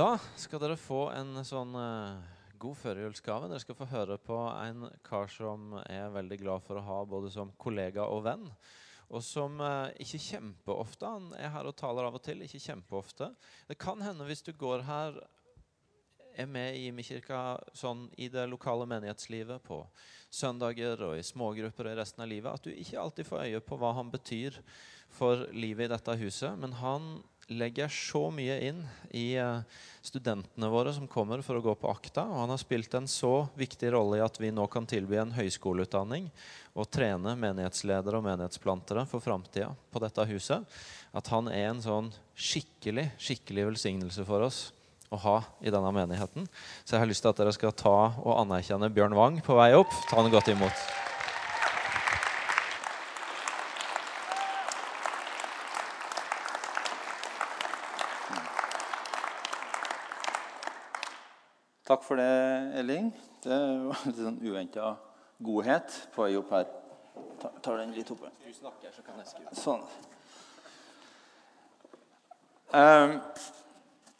Da skal dere få en sånn uh, god førjulsgave. Dere skal få høre på en kar som er veldig glad for å ha både som kollega og venn. Og som uh, ikke kjempeofte Han er her og taler av og til. ikke kjempeofte. Det kan hende hvis du går her er med i Imekirka sånn i det lokale menighetslivet på søndager og i smågrupper og i resten av livet, at du ikke alltid får øye på hva han betyr for livet i dette huset. Men han legger så mye inn i eh, studentene våre som kommer for å gå på akta. Og han har spilt en så viktig rolle i at vi nå kan tilby en høyskoleutdanning og trene menighetsledere og menighetsplantere for framtida på dette huset. At han er en sånn skikkelig, skikkelig velsignelse for oss å ha i denne menigheten. Så jeg har lyst til at dere skal ta og anerkjenne Bjørn Wang på vei opp. Ta han godt imot. For det, Elling. Det var litt sånn uventa godhet på vei opp her. Ta, tar den litt oppe. Du snakker, så kan jeg skrive. Sånn. Um,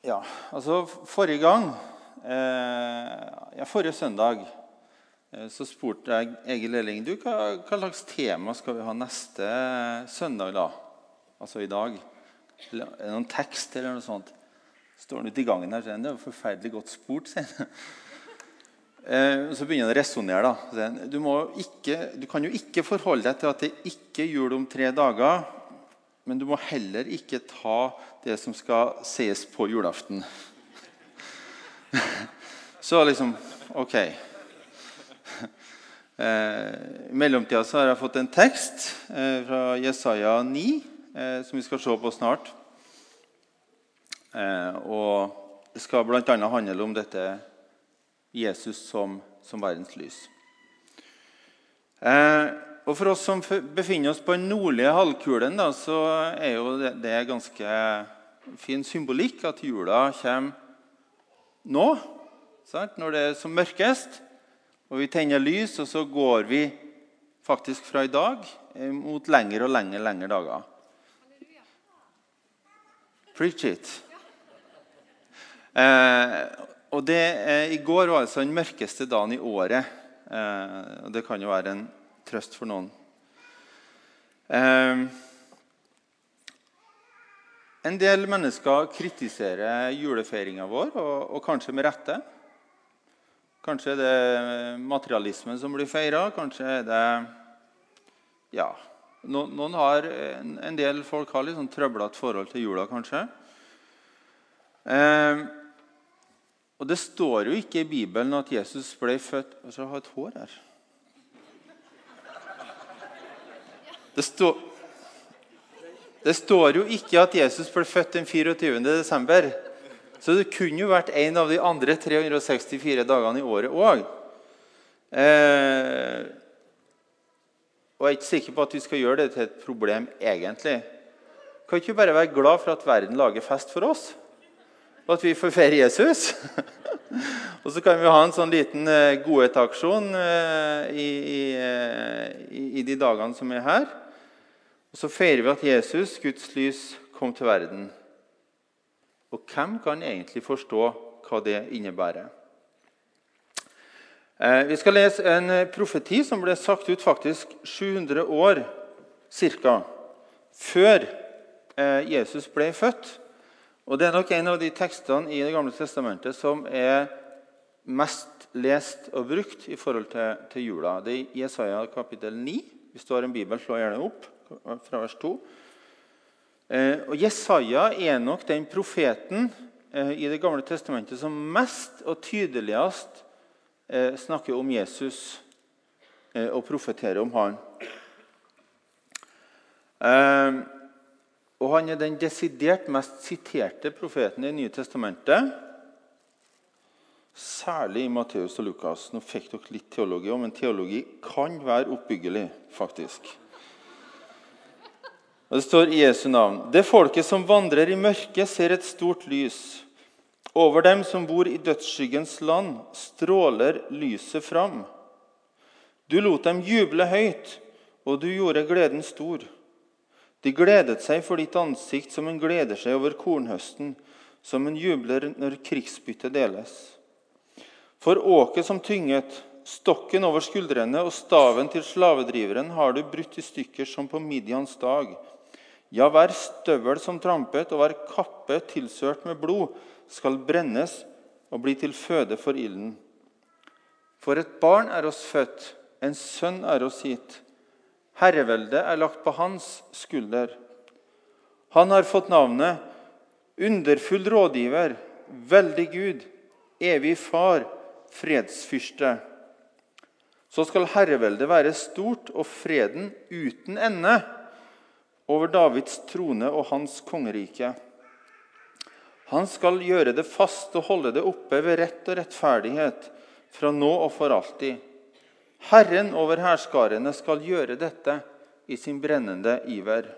ja, altså forrige gang eh, ja, Forrige søndag eh, så spurte jeg Egil Elling du, hva, hva slags tema skal vi ha neste søndag. da? Altså i dag. Er det noen tekst eller noe sånt? Står han ute i gangen her, sier han. Det er forferdelig godt spurt, sier. Eh, så begynner han å resonnere. Du, du kan jo ikke forholde deg til at det ikke er jul om tre dager. Men du må heller ikke ta det som skal ses på julaften. Så liksom OK. Eh, I mellomtida har jeg fått en tekst eh, fra Jesaja 9 eh, som vi skal se på snart. Eh, og det skal bl.a. handle om dette Jesus som, som verdens lys. Eh, og For oss som befinner oss på den nordlige halvkulen, da, så er jo det, det ganske fin symbolikk at jula kommer nå, sant? når det er som mørkest. Og vi tenner lys, og så går vi faktisk fra i dag eh, mot lengre og lengre, lengre dager. Preach it. Eh, og det, eh, I går var altså den mørkeste dagen i året. Eh, og Det kan jo være en trøst for noen. En del mennesker kritiserer julefeiringa vår, og, og, kanskje med rette. Kanskje det er materialismen som blir feira. Kanskje er det Ja. Noen, har, en, del folk har litt sånn trøblete forhold til jula, kanskje. Eh, og det står jo ikke i Bibelen at Jesus ble født Jeg har et hår her. Det, stå, det står jo ikke at Jesus ble født den 24. desember. Så det kunne jo vært en av de andre 364 dagene i året òg. Eh, og jeg er ikke sikker på at vi skal gjøre det til et problem egentlig. Kan ikke bare være glad for at verden lager fest for oss? Og at vi får feire Jesus? og så kan vi ha en sånn liten uh, godhetsaksjon uh, i, i, uh, i, de dagene som er her. Og så feirer vi at Jesus, Guds lys, kom til verden. Og hvem kan egentlig forstå hva det innebærer? Vi skal lese en profeti som ble sagt ut faktisk 700 år ca. før Jesus ble født. Og Det er nok en av de tekstene i Det gamle testamentet som er mest lest og brukt i forhold til, til jula. Det er Jesaja kapittel 9. Hvis du har en bibel, slå gjerne opp fra vers 2. Eh, og Jesaja er nok den profeten eh, i Det gamle testamentet som mest og tydeligst eh, snakker om Jesus og profeterer om han. Eh, og han er den desidert mest siterte profeten i nye testamentet. Særlig i Matteus og Lukas. Nå fikk dere litt teologi men teologi kan være oppbyggelig, faktisk. Og Det står i Jesu navn.: Det folket som vandrer i mørket, ser et stort lys. Over dem som bor i dødsskyggens land, stråler lyset fram. Du lot dem juble høyt, og du gjorde gleden stor. De gledet seg for ditt ansikt som en gleder seg over kornhøsten, som en jubler når krigsbyttet deles. For åket som tynget, stokken over skuldrene og staven til slavedriveren har du brutt i stykker som på Midians dag. Ja, hver støvel som trampet, og hver kappe tilsørt med blod, skal brennes og bli til føde for ilden. For et barn er oss født, en sønn er oss gitt. Herreveldet er lagt på hans skulder. Han har fått navnet Underfull rådgiver, veldig Gud, evig far, fredsfyrste. Så skal herreveldet være stort og freden uten ende over Davids trone og hans kongerike. Han skal gjøre det fast og holde det oppe ved rett og rettferdighet fra nå og for alltid. Herren over hærskarene skal gjøre dette i sin brennende iver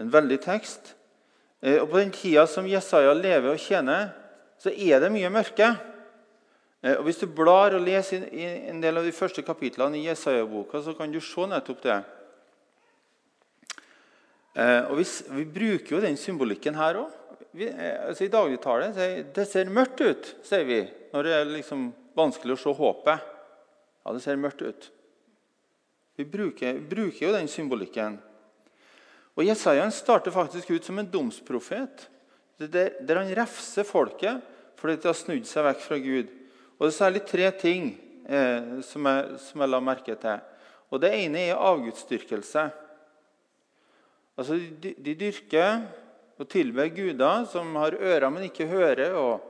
en veldig tekst. Eh, og På den tida som Jesaja lever og tjener, så er det mye mørke. Eh, og Hvis du blar og leser en del av de første kapitlene i Jesaja-boka, så kan du se nettopp det. Eh, og vi, vi bruker jo den symbolikken her òg. Altså I dagligtale sier det ser mørkt ut, sier vi når det er liksom vanskelig å se håpet. Ja, det ser mørkt ut. Vi bruker, bruker jo den symbolikken. Og Jesaja starter faktisk ut som en domsprofet, der han refser folket fordi de har snudd seg vekk fra Gud. Og Det er særlig tre ting eh, som, jeg, som, jeg, la merke til. Og Det ene er avgudsdyrkelse. Altså, de, de dyrker og tilber guder som har ører, men ikke hører, og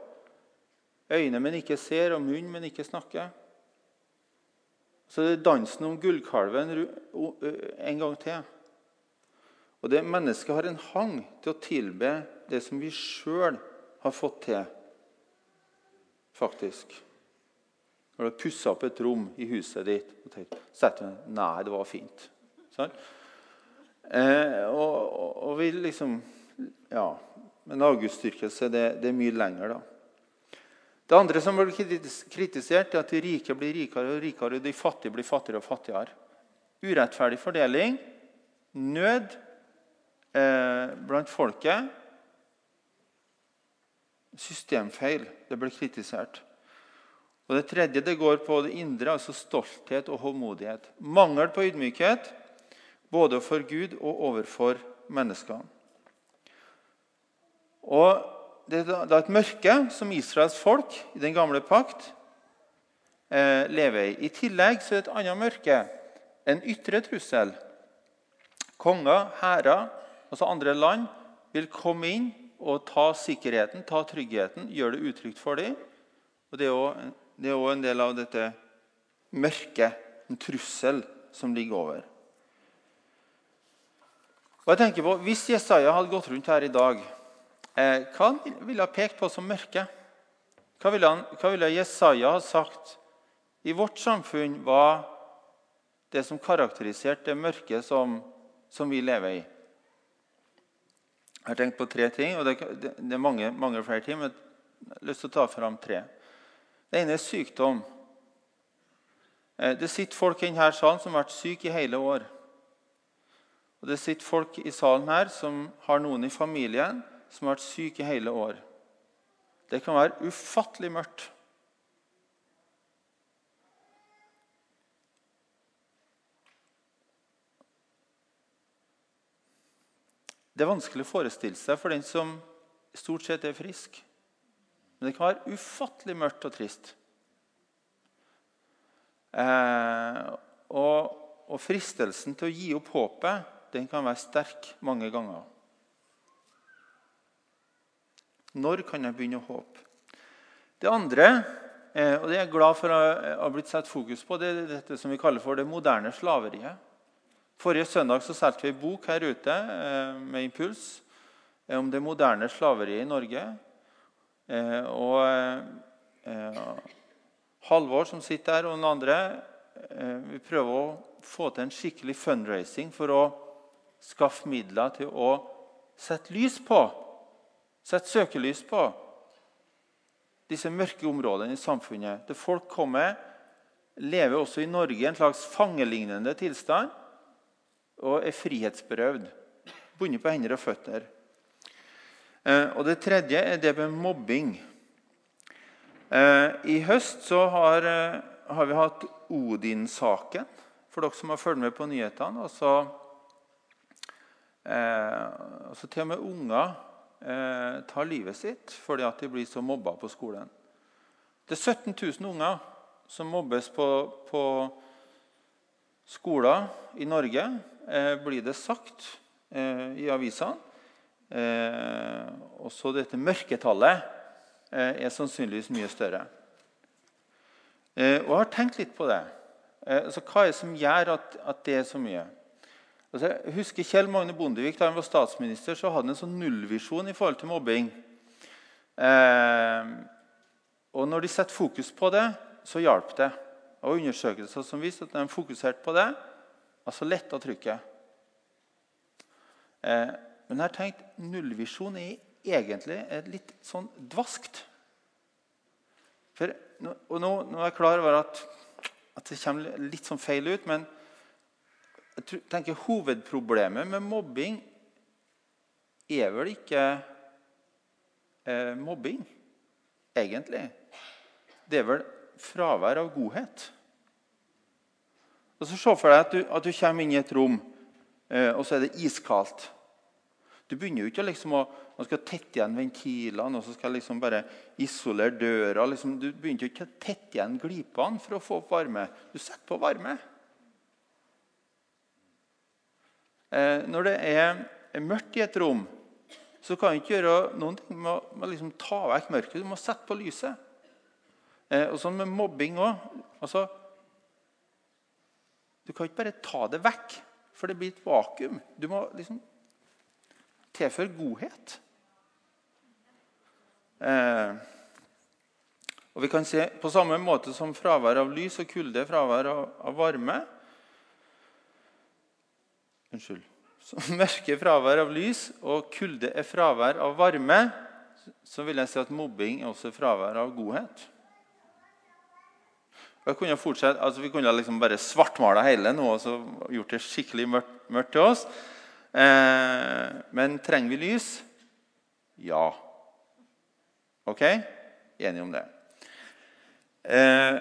øyne, men ikke ser, og munn, men ikke snakker. Så det er dansen om gullkalven en gang til. Og det Mennesket har en hang til å tilbe det som vi sjøl har fått til, faktisk. Når du har pussa opp et rom i huset ditt og tenkt Nei, det var fint. Sånn? Eh, og, og, vi liksom Ja. Men avgudsdyrkelse det, det er mye lenger, da. Det andre som blir kritisert, er at de rike blir rikere og rikere, og de fattige blir fattigere og fattigere. Urettferdig fordeling, nød eh, blant folket. Systemfeil. Det ble kritisert. Og Det tredje det går på det indre, altså stolthet og håndmodighet. Mangel på ydmykhet, både for Gud og overfor menneskene. Og Det er da et mørke som Israels folk i den gamle pakt eh, lever i. I tillegg så er det et annet mørke, en ytre trussel. Konger, hærer altså andre land, vil komme inn og ta sikkerheten, ta tryggheten, gjøre det utrygt for dem. Og Det er òg en del av dette mørket, en trussel, som ligger over. Og jeg tenker på, Hvis Jesaja hadde gått rundt her i dag, eh, hva ville han pekt på som mørke? Hva ville, han, hva ville Jesaja ha sagt i vårt samfunn var det som karakteriserte det mørket som, som vi lever i? Jeg har tenkt på tre ting, og det, det er mange, mange, flere ting. men jeg har lyst til å ta fram tre. Det ene er sykdom. Eh, det sitter folk i denne salen som har vært syke i hele år. Og det sitter folk i salen her som har noen i familien som har vært syke i hele år. Det kan være ufattelig mørkt. Det er vanskelig å forestille seg for den som stort sett er frisk. Men det kan være ufattelig mørkt og trist. Eh, og, og, fristelsen til å gi opp håpet den kan være sterk mange ganger. Når kan jeg begynne å håpe? Det andre, eh, og det er jeg glad for å ha blitt satt fokus på, det er dette som vi kaller for det moderne slaveriet. Forrige søndag så solgte vi en bok her ute eh, med Impuls eh, om det moderne slaveriet i Norge. Og Halvor som sitter her, og noen andre vi prøver å få til en skikkelig fundraising for å skaffe midler til å sette lys på, sette søkelys på disse mørke områdene i samfunnet. Der folk kommer, lever også i Norge i en slags fangelignende tilstand og er frihetsberøvd, bundet på hender og føtter. Eh, og det tredje er det med mobbing. Eh, I høst har, eh, har vi hatt Odin-saken, for dere som har fulgt med på nyhetene. Og så, eh, til og med unger eh, tar livet sitt fordi at de blir så mobba på skolen. Det er 17 000 unger som mobbes på, på skoler i Norge, eh, blir det sagt eh, i avisene. Også dette mørketallet er sannsynligvis mye større. Og jeg har tenkt litt på det. så altså, hva er det som gjør at, at det er så mye? Altså, jeg husker Kjell Magne Bondevik da han var statsminister, så hadde han en sånn nullvisjon i forhold til mobbing. Eh, og når de setter fokus på det, så hjalp det. Og undersøkelser som viste at de fokuserte på det, altså letta trykket. Eh, men jeg har tenkt nullvisjon er egentlig litt sånn dvaskt. For, og nå, nå, er jeg klar over at, at, det kommer litt sånn feil ut, men jeg tenker hovedproblemet med mobbing er vel ikke eh, mobbing, egentlig. Det er vel fravær av godhet. Og så Se for deg at du, at du kommer inn i et rom, eh, og så er det iskaldt. Du begynner jo ikke liksom å man skal tette igjen ventilene og så skal liksom bare isolere døra. Liksom, du begynner ikke å tette igjen glipene for å få opp varme. Du setter på varme. Eh, når det er, mørkt i et rom, så kan du ikke gjøre noen ting med å, liksom ta vekk mørket. Du må sette på lyset. Eh, og sånn med mobbing òg. Altså, du kan ikke bare ta det vekk, for det blir et vakuum. Du må liksom tilføre godhet. Eh, og vi kan se På samme måte som fravær av lys og kulde fravær av, av varme Unnskyld. Så mørke fravær av lys og kulde er fravær av varme, så vil jeg si at mobbing er også fravær av godhet. Kunne altså vi kunne liksom bare svartmala hele nå og gjort det skikkelig mørkt, mørkt til oss. Eh, men trenger vi lys? Ja. Ok? Enige om det. Eh,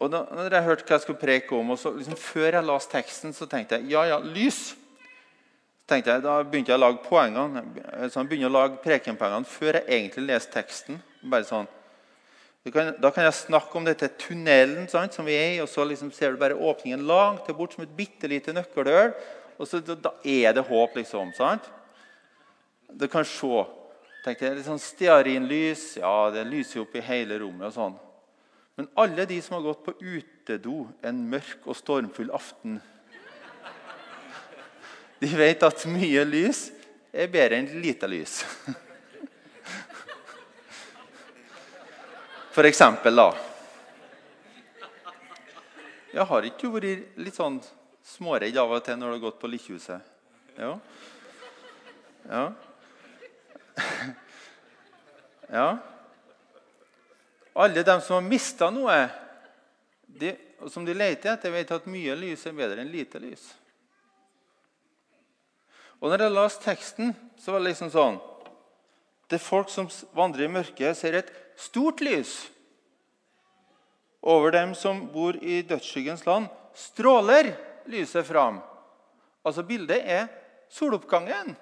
og da når jeg hørte hva jeg skulle preke om, og så liksom Før jeg leste teksten, så tenkte jeg ja, ja, lys. Jeg, Da begynte jeg å lage poengene, så jeg begynte å lage prekenpoengene før jeg egentlig leste teksten. bare sånn, kan, da kan jeg snakke om dette tunnelen sant, som vi er i, og så liksom ser du bare åpningen langt til bort som et bitte lite nøkkelhull. Og så, da er det håp, liksom. sant? Du kan se. tenkte jeg, litt sånn Stearinlys. Ja, det lyser opp i hele rommet. og sånn. Men alle de som har gått på utedo en mørk og stormfull aften De vet at mye lys er bedre enn lite lys. For eksempel, da. Jeg har ikke vært litt sånn småredd av og til når du har gått på Likkhuset? Ja. Ja. ja. Alle de som har mista noe, de, som de leter etter, vet at mye lys er bedre enn lite lys. Og når jeg leste teksten, så var det liksom sånn Det er folk som vandrer i mørket, ser et stort lys. Over dem som bor i dødsskyggens land, stråler lyset fram. Altså Bildet er soloppgangen,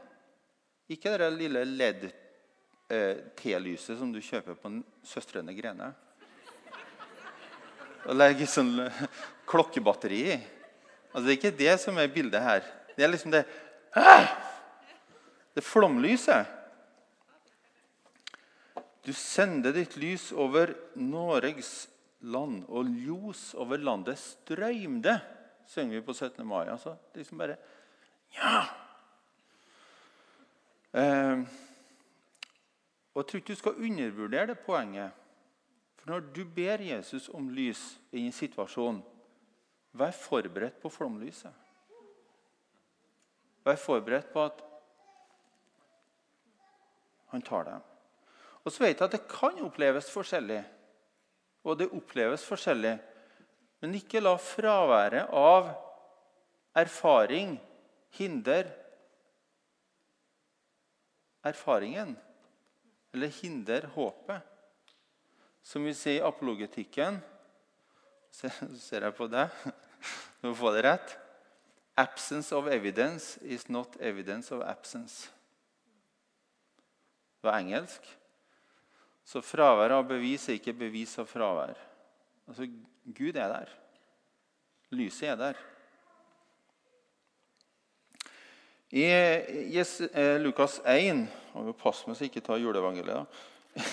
ikke det lille LED-T-lyset eh, som du kjøper på Søstrene Grene. Og legger sånn eh, klokkebatteri i. Altså, det er ikke det som er bildet her. Det er liksom det Det flomlyset. Du sender ditt lys over Norges land, og ljos over landet strøymde, synger vi på 17. mai. Altså, liksom bare Ja! Eh, og Jeg tror ikke du skal undervurdere det poenget. For når du ber Jesus om lys i en situasjon, vær forberedt på flomlyset. Vær forberedt på at han tar dem. Og så vet jeg at det kan oppleves forskjellig. Og det oppleves forskjellig. Men ikke la fraværet av erfaring hindre erfaringen eller hindre håpet. Som vi sier i apologetikken Så ser jeg på deg. Du må få det rett. Absence of evidence is not evidence of absence. Det var engelsk. Så fravær av bevis er ikke bevis av fravær. Altså, Gud er der. Lyset er der. I eh, Lukas 1 og vi passe meg så ikke ta juleevangeliet.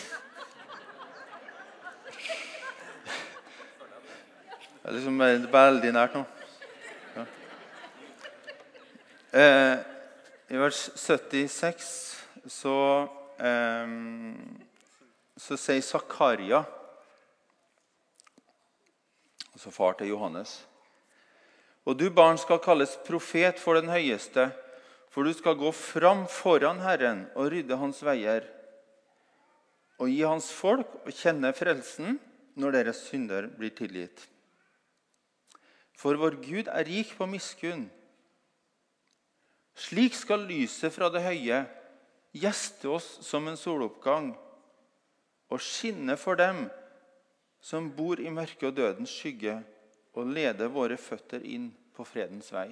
Det er liksom veldig nært nå. Ja. Eh, I vers 76 så, eh, så sier Zakaria, altså far til Johannes Og du, barn, skal kalles profet for den høyeste. For du skal gå fram foran Herren og rydde hans veier og gi hans folk å kjenne frelsen når deres synder blir tilgitt. For vår Gud er rik på miskunn. Slik skal lyset fra det høye gjeste oss som en soloppgang og skinne for dem som bor i mørket og dødens skygge, og lede våre føtter inn på fredens vei.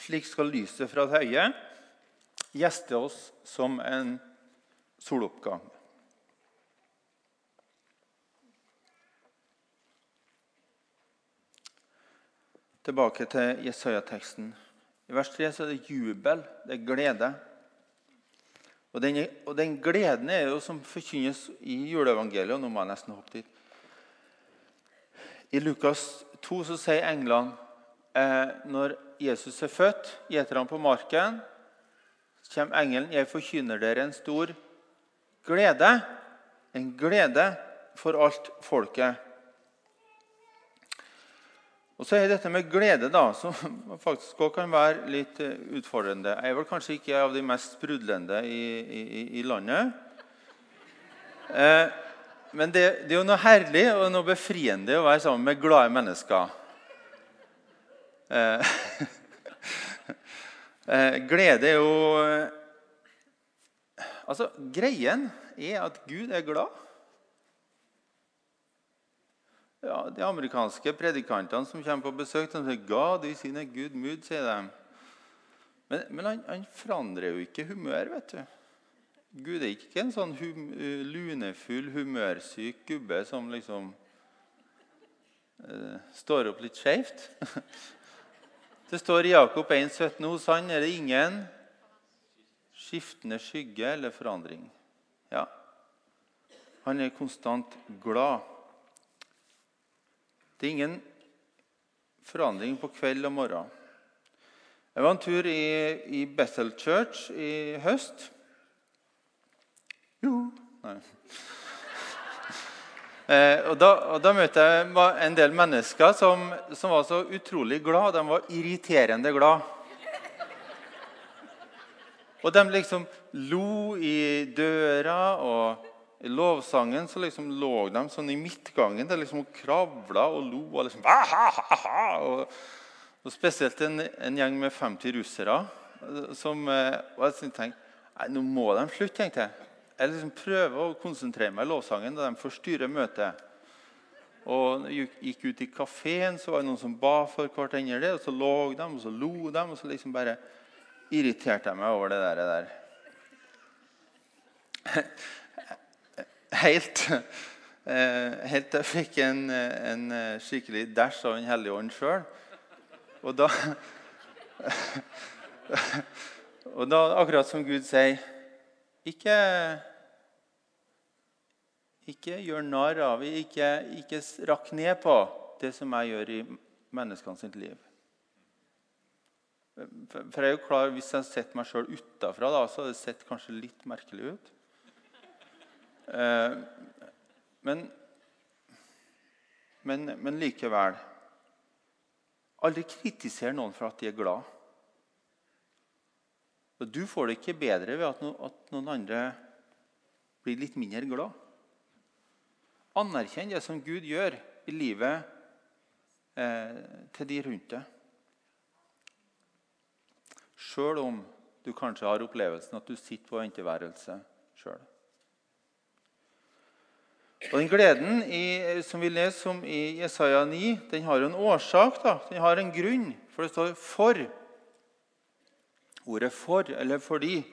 Slik skal lyset fra det høye gjeste oss som en soloppgang. Tilbake til Jesaja-teksten. I vers 3 er det jubel, det er glede. Og den, og den gleden er jo som forkynnes i juleevangeliet. og nå må jeg nesten hoppe dit. I Lukas 2 så sier englene eh, når Jesus er født, gjeter han på marken. Så kommer engelen. 'Jeg forkynner dere en stor glede.' En glede for alt folket. Og så er dette med glede, da, som faktisk også kan være litt eh, utfordrende. Jeg er vel kanskje ikke av de mest sprudlende i, i, i landet. Eh, men det, det, er jo noe herlig og noe befriende å være sammen med glade mennesker. Eh, glede er jo eh, Altså, greien er at Gud er glad. Ja, De amerikanske predikantene som kommer på besøk, de sier 'God is in a good mood'. sier de. Men, men han, han, forandrer jo ikke humør. vet du. Gud er ikke en sånn hum, lunefull, humørsyk gubbe som liksom uh, står opp litt skjevt. Det står i Jakob 1,17 hos han er det ingen skiftende skygge eller forandring. Ja, han er konstant glad. Det er ingen forandring på kveld og morgen. Jeg var en tur i, i Bethel Church i høst. Jo Nei. Eh, og, da, og, da, møtte jeg en del mennesker som, som, var så utrolig glad. De var irriterende glad. Og de liksom lo i døra, og i lovsangen så liksom lå de sånn i midtgangen. De liksom kravla og lo. Og liksom ha, ha, ha, og, og spesielt en, en, gjeng med 50 russere som eh, og jeg tenkte, Nei, nå må de slutte, tenkte jeg. Jeg liksom prøver å konsentrere meg i lovsangen da de forstyrrer møtet. Og gikk ut i kafeen, så var det noen som ba for hverandre. Og så lå de, og så lo de, og så liksom bare irriterte jeg meg over det der. der. Helt, eh, helt til jeg fikk en, en skikkelig dæsj av Den hellige ånd sjøl. Og da Og da, akkurat som Gud sier ikke, ikke gjør narr av, ikke, ikke rakk ned på det som jeg gjør i menneskene sitt liv. For jeg er jo klar, Hvis jeg setter meg sjøl utafra, så hadde det sett kanskje litt merkelig ut. Eh, men, men, men likevel Aldri kritiser noen for at de er glad. Og Du får det ikke bedre ved at, noen andre blir litt mindre glad. Anerkjenn det som Gud gjør i livet eh, til de rundt deg. Sjøl om du kanskje har opplevelsen at du sitter på venteværelset sjøl. Og Den gleden i, som vi leser om i Jesaja 9, den har en årsak. da. Den har en grunn. For det står 'for'. Ordet 'for' eller 'fordi'.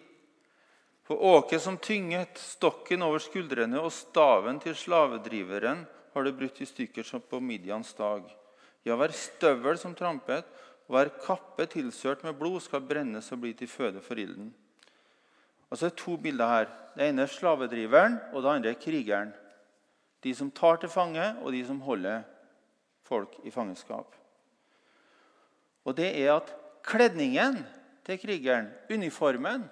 For åket som tynget, stokken over skuldrene og staven til slavedriveren har det brutt i stykker som på Midians dag. Ja, hver støvel som trampet, og hver kappe tilsørt med blod skal brennes og bli til føde for ilden. Altså det er to bilder her. Det ene er slavedriveren, og det andre er krigeren. De som tar til fange, og de som holder folk i fangenskap. Og det er at kledningen til krigeren, uniformen,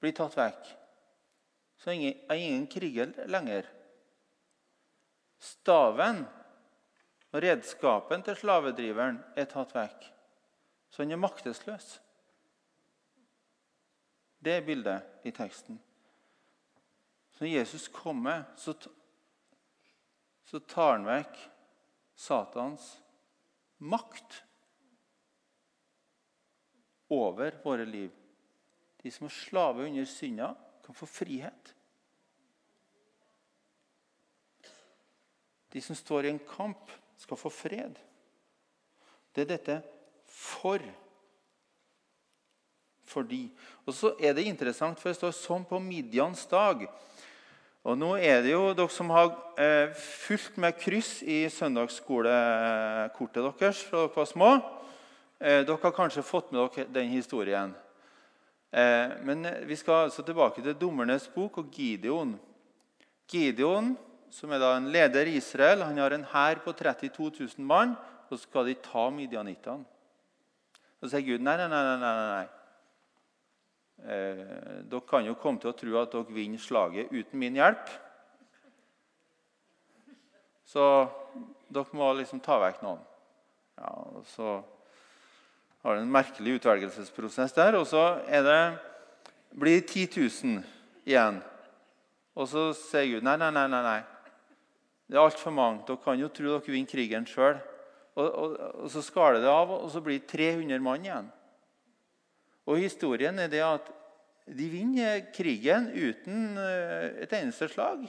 blir tatt vekk. Så er ingen kriger lenger. Staven og redskapen til slavedriveren er tatt vekk. Så han er maktesløs. Det er bildet i teksten. Så når Jesus kommer, så så tar han vekk Satans makt over våre liv. De som er slave under synda, kan få frihet. De som står i en kamp, skal få fred. Det er dette for. Fordi. Og så er det interessant, for det står sånn på Midjans dag. Og nå er det jo dere som har eh, fulgt med kryss i søndagsskolekortet deres fra dere var små. Eh, dere har kanskje fått med dere den historien. Eh, men vi skal altså tilbake til Dommernes bok og Gideon. Gideon, som er da en leder i Israel, han har en hær på 32 000 mann. Og så skal de ta midjanittene. Så sier Gud nei, nei, nei. nei, nei. Eh, dere kan jo komme til å tro at dere vinner slaget uten min hjelp. Så dere må liksom ta vekk noen. Ja, og Så har en merkelig utvelgelsesprosess der. Og så det, blir det 10 000 igjen. Og så sier Gud nei, nei, nei. nei, nei. Det er altfor mange. Dere kan jo tro dere vinner krigen sjøl. Og, og, og, så skaler det av, og så blir det 300 mann igjen. Og Historien er det at de vinner krigen uten eh, et eneste slag.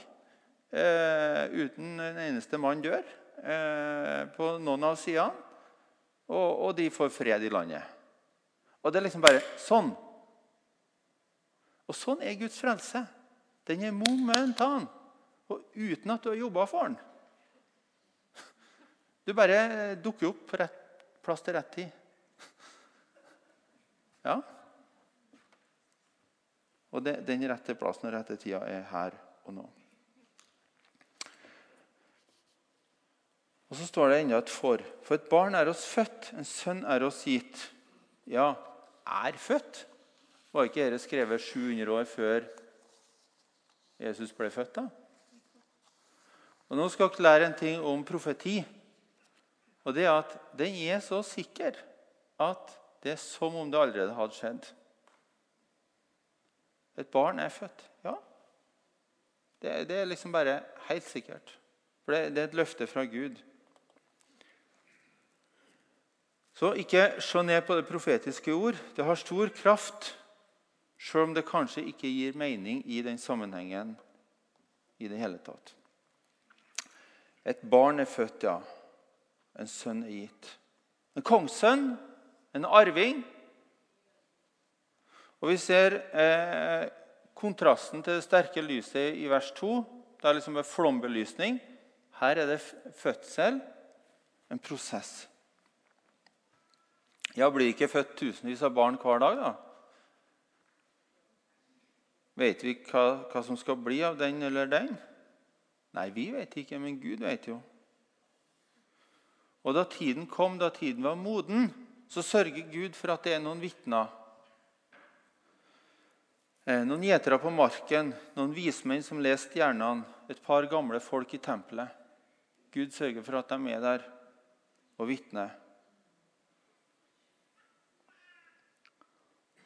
Eh, uten en eneste mann dør eh, på noen av sidene. Og, og, de får fred i landet. Og det er liksom bare sånn. Og sånn er Guds frelse. Den er momentan. Og uten at du har jobba for den. Du bare dukker opp på rett plass til rett tid. Ja. Og det, den rette plassen og rette tida er her og nå. Og Så står det enda et 'for'. For et barn er oss født, en sønn er oss gitt. Ja, er født. Var ikke dette skrevet 700 år før Jesus ble født? da? Og Nå skal dere lære en ting om profeti. Og det er at Den er så sikker at det er som om det allerede hadde skjedd. Et barn er født. Ja. Det, det er liksom bare helt sikkert. For det, det er et løfte fra Gud. Så ikke se ned på det profetiske ord. Det har stor kraft, selv om det kanskje ikke gir mening i den sammenhengen i det hele tatt. Et barn er født, ja. En sønn er gitt. En kongssønn en arving. Og Vi ser eh, kontrasten til det sterke lyset i vers 2. Det er liksom en flombelysning. Her er det fødsel, en prosess. Ja, Blir ikke født tusenvis av barn hver dag, da? Vet vi hva, hva, som skal bli av den eller den? Nei, vi vet ikke, men Gud vet jo. Og da tiden kom, da tiden var moden, så sørger Gud for at det er noen vitner. Eh, noen gjetere på marken, noen vismenn som leste hjernene, et par gamle folk i tempelet. Gud sørger for at de er der og vitner.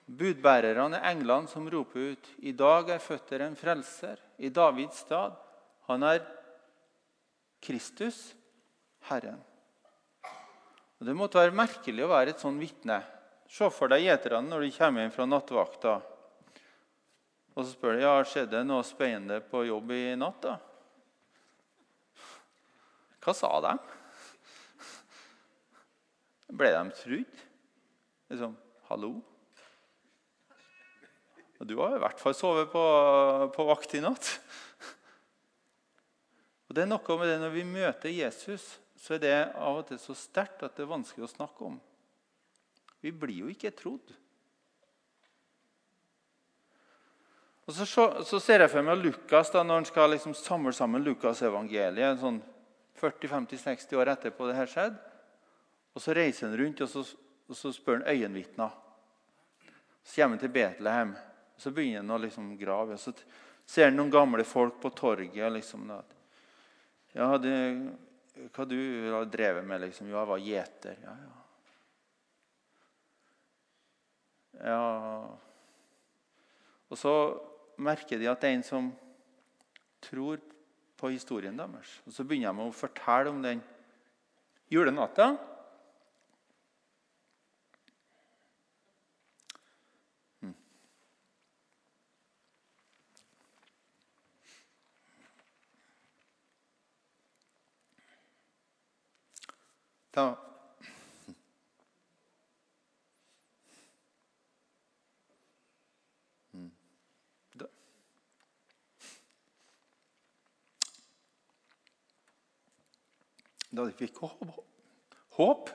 Budbærerne er englene som roper ut I dag er født dere en frelser i Davids stad. Han er Kristus, Herren. Og Det måtte være merkelig å være et sånn vitne, Se for deg gjeterne når de kommer inn fra nattvakta. Og så spør de ja, skjedde noe spennende på jobb i natt. da? Hva sa de? Ble de trudd? Liksom Hallo? Og du har i hvert fall sovet på, på vakt i natt. Og det er noe med det Når vi møter Jesus, så er det av og til så sterkt at det er vanskelig å snakke om. Vi blir jo ikke trodd. Og Så, så ser jeg for meg Lukas da, når han skal liksom samle sammen Lukasevangeliet sånn 40-50-60 år etterpå det her skjedde. Og Så reiser han rundt og så, og så spør han øyenvitner. Så kommer han til Betlehem. Så begynner han å liksom grave. Så ser han noen gamle folk på torget. liksom Ja, det, hva du har drevet med? liksom? Jo, jeg var gjeter. Ja, ja. ja. Og så merker de at det er en som tror på historien deres. Og Så begynner de å fortelle om den julenatta. Da da de fikk håp. håp.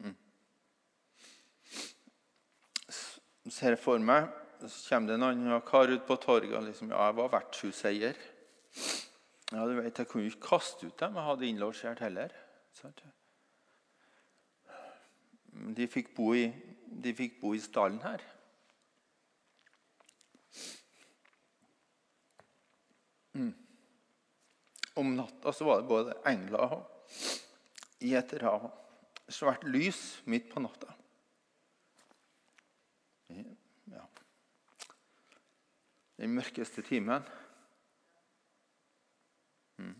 Mm. ser jeg for meg så kommer det en annen kar ut på torget og liksom, ja, jeg var vertshuseier. Ja, du vet, Jeg kunne ikke kaste ut dem. Jeg hadde innlosjert heller. De fikk bo i, de fikk bo i stallen her. Mm. Om natta så var det både engler og gjetere og svært lys midt på natta. Ja. Den mørkeste timen. Mm.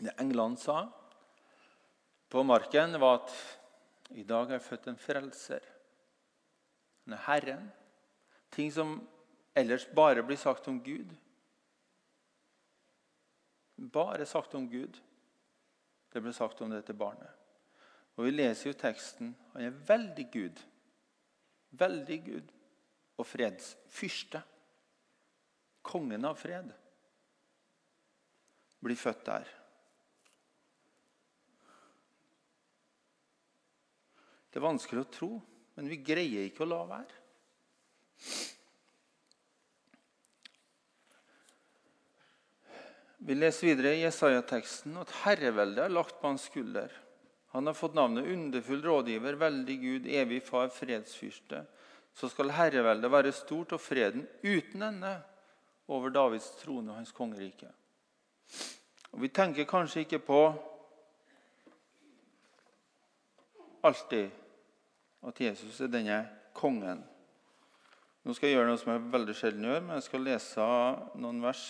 Det englene sa på marken, var at i dag er jeg født en frelser. Han er Herren. Ting som ellers bare blir sagt om Gud. Bare sagt om Gud. Det ble sagt om dette barnet. Og Vi leser jo teksten. Han er veldig Gud. Veldig Gud og fredsfyrste. Kongen av fred blir født der. Det er vanskelig å tro, men vi greier ikke å la være. Vi leser videre i Jesaja-teksten at herreveldet er lagt på hans skulder. Han har fått navnet underfull rådgiver, veldig Gud, evig far, fredsfyrste. Så skal herreveldet være stort og freden uten ende over Davids trone og hans kongerike. Og Vi tenker kanskje ikke på alltid at Jesus er denne kongen. Nå skal jeg gjøre noe som jeg veldig sjelden gjør, men jeg skal lese noen vers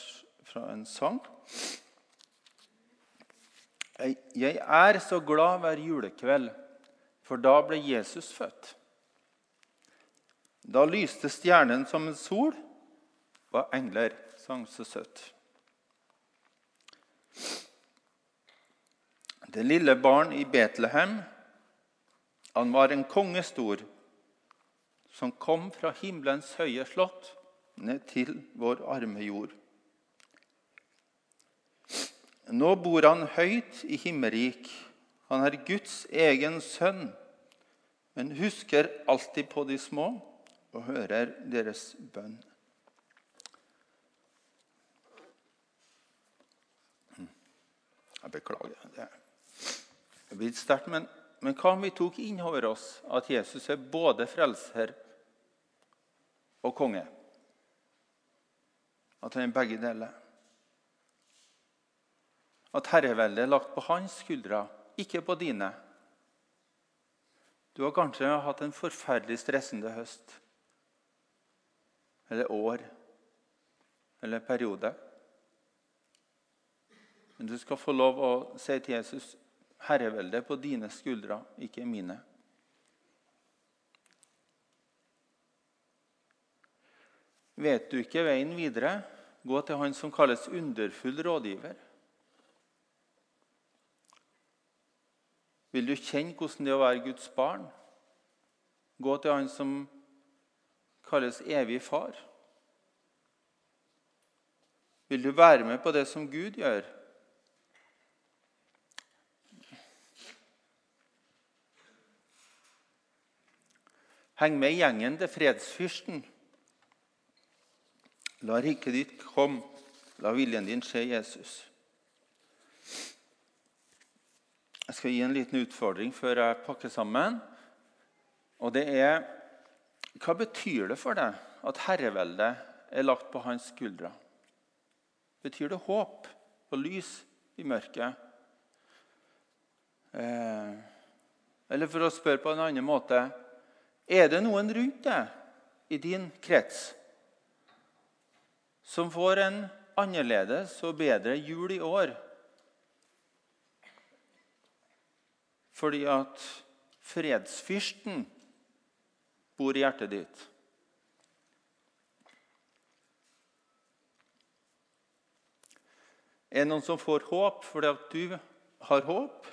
fra en sang. Jeg er så glad hver julekveld, for da ble Jesus født. Da lyste stjernen som en sol, og engler sang så søtt. Det lille barn i Betlehem, han var en konge stor, som kom fra himmelens høye slott ned til vår arme jord. Nå bor han høyt i himmelrik. Han er Guds egen sønn, men husker alltid på de små og hører deres bønn. Jeg beklager. Det er blitt sterkt. Men, men hva om vi tok inn over oss at Jesus er både frelser og konge? At han er begge deler? at herreveldet er lagt på hans skuldre, ikke på dine. Du har kanskje hatt en forferdelig stressende høst eller år eller periode. Men du skal få lov å si til Jesus herreveldet på dine skuldre, ikke mine. Vet du ikke veien videre, gå til han som kalles underfull rådgiver. Vil du kjenne hvordan det er å være Guds barn? Gå til han som kalles evig far. Vil du være med på det som Gud gjør? Heng med gjengen til fredsfyrsten. La riket ditt komme, la viljen din skje, Jesus. Jeg skal gi en liten utfordring før jeg pakker sammen. Og det er Hva betyr det for deg at herreveldet er lagt på hans skuldre? Betyr det håp og lys i mørket? Eh, eller for å spørre på en annen måte Er det noen rundt deg i din krets som får en annerledes og bedre jul i år fordi at fredsfyrsten bor i hjertet ditt. Er det noen som får håp fordi at du har håp?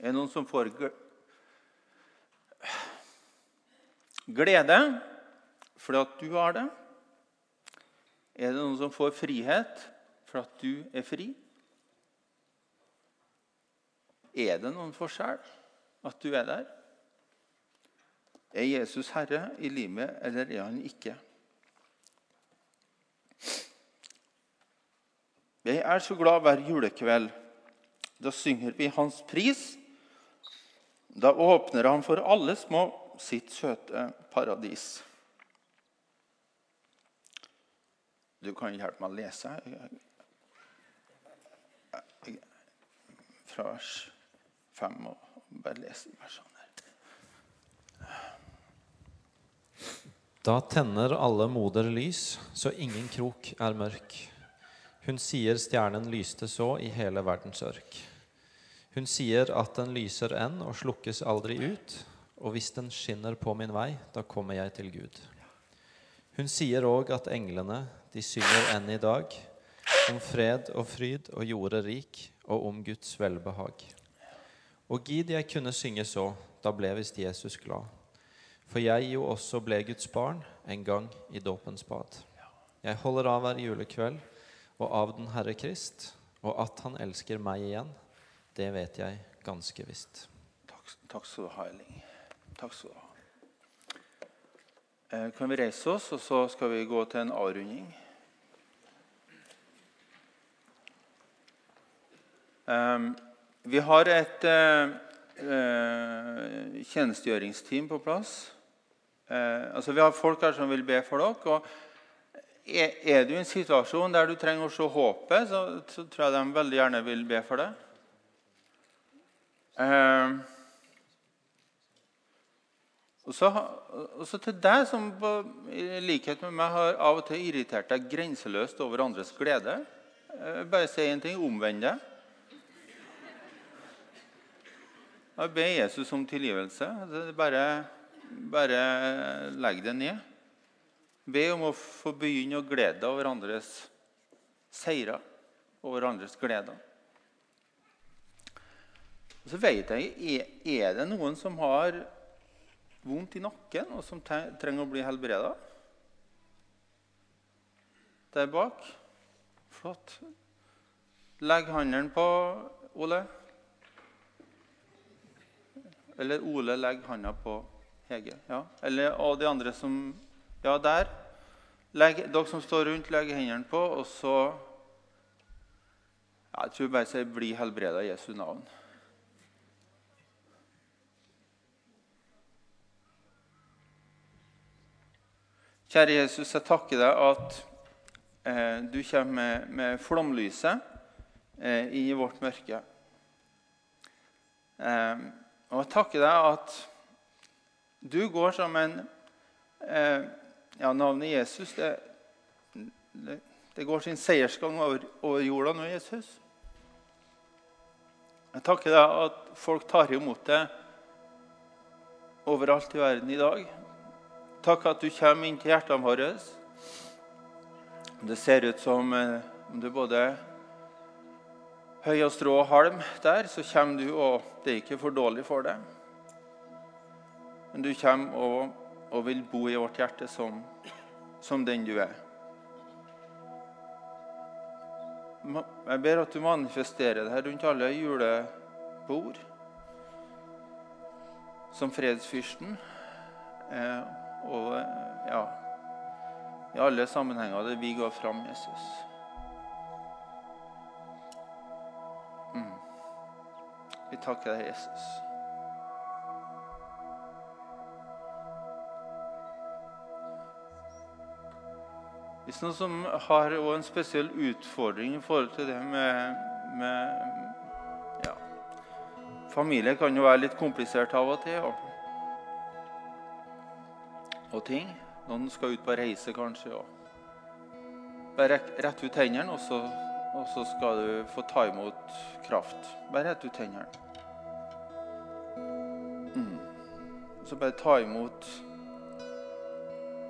Er det noen som får glede fordi at du har det? Er det noen som får frihet for at du er fri? Er det noen forskjell at du er der? Er Jesus herre i livet, eller er han ikke? Jeg er så glad hver julekveld. Da synger vi hans pris. Da åpner han for alle små sitt søte paradis. Du kan hjelpe meg å lese fra vers 5 og bare lese versene her. Da tenner alle moder lys, så ingen krok er mørk. Hun sier stjernen lyste så i hele verdens ørk. Hun sier at den lyser enn og slukkes aldri ut, og hvis den skinner på min vei, da kommer jeg til Gud. Hun sier òg at englene, de synger enn i dag, om fred og fryd og jorda rik, og om Guds velbehag. Og gid jeg kunne synge så, da ble visst Jesus glad. For jeg jo også ble Guds barn en gang i dåpens bad. Jeg holder av hver julekveld og av den Herre Krist, og at Han elsker meg igjen, det vet jeg ganske visst. Takk, takk skal du ha, Elling. Takk skal du ha. Eh, kan vi reise oss, og så skal vi gå til en avrunding? Um, vi har et uh, uh, tjenestegjøringsteam på plass. Altså Vi har folk her som vil be for dere. og Er, er du i en situasjon der du trenger å se håpet, så, tror jeg de veldig gjerne vil be for deg. Og så, og så, til deg som på, i likhet med meg har av og til irritert deg grenseløst over andres glede. Bare si én ting omvend deg. Jeg ber Jesus om tilgivelse. Bare, bare legg det ned. Be om å få begynne å glede deg over andres seire, over andres gleder. Så vet jeg, Er det noen som har vondt i nakken, og som trenger å bli helbreda. Der bak. Flott. Legg hånden på Ole. Eller Ole legger hånda på Hege. Ja. Eller og de andre som Ja, der. Legg, dere som står rundt, legger hendene på, og så Jeg tror bare jeg sier 'bli helbreda i Jesu navn'. Kjære Jesus, jeg takker deg at eh, du kommer med, flomlyset eh, i vårt mørke. Eh, og jeg takker deg at du går som en eh, Ja, navnet Jesus det, det, det, går sin seiersgang over, over jorda nå, Jesus. Jeg takker deg at folk tar imot det overalt i verden i dag. Takk at du kommer inn til hjertene våre. Det ser ut som eh, om du både høy og strå og halm der, så kommer du, og det er ikke for dårlig for deg. Men du kommer og, og vil bo i vårt hjerte som, som den du er. Jeg ber at du manifesterer det her rundt alle julebord. Som fredsfyrsten. Og ja I alle sammenhenger der vi går fram Jesus. Mm. Vi takker deg, Jesus. Hvis noen som har en spesiell utfordring i forhold til det med, med ja, Familie kan jo være litt komplisert av og til. Og, og ting. Noen skal ut på reise, kanskje. Og bare rett ut hendene, og og så skal du få ta imot kraft. Bare rett ut hendene. Mm. Så bare ta imot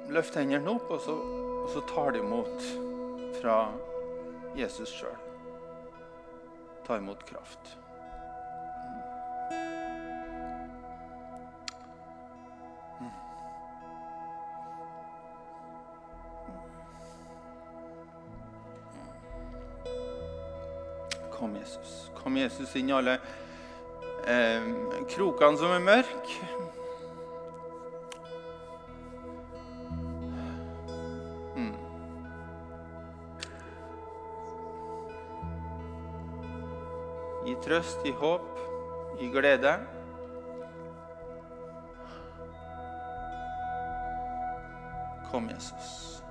Løft hendene opp, og så og så tar du imot fra Jesus sjøl. Ta imot kraft. Jesus. Inn i alle eh, krokene som er mørke. gi trøst, gi håp, gi glede. Kom, Jesus. Mm.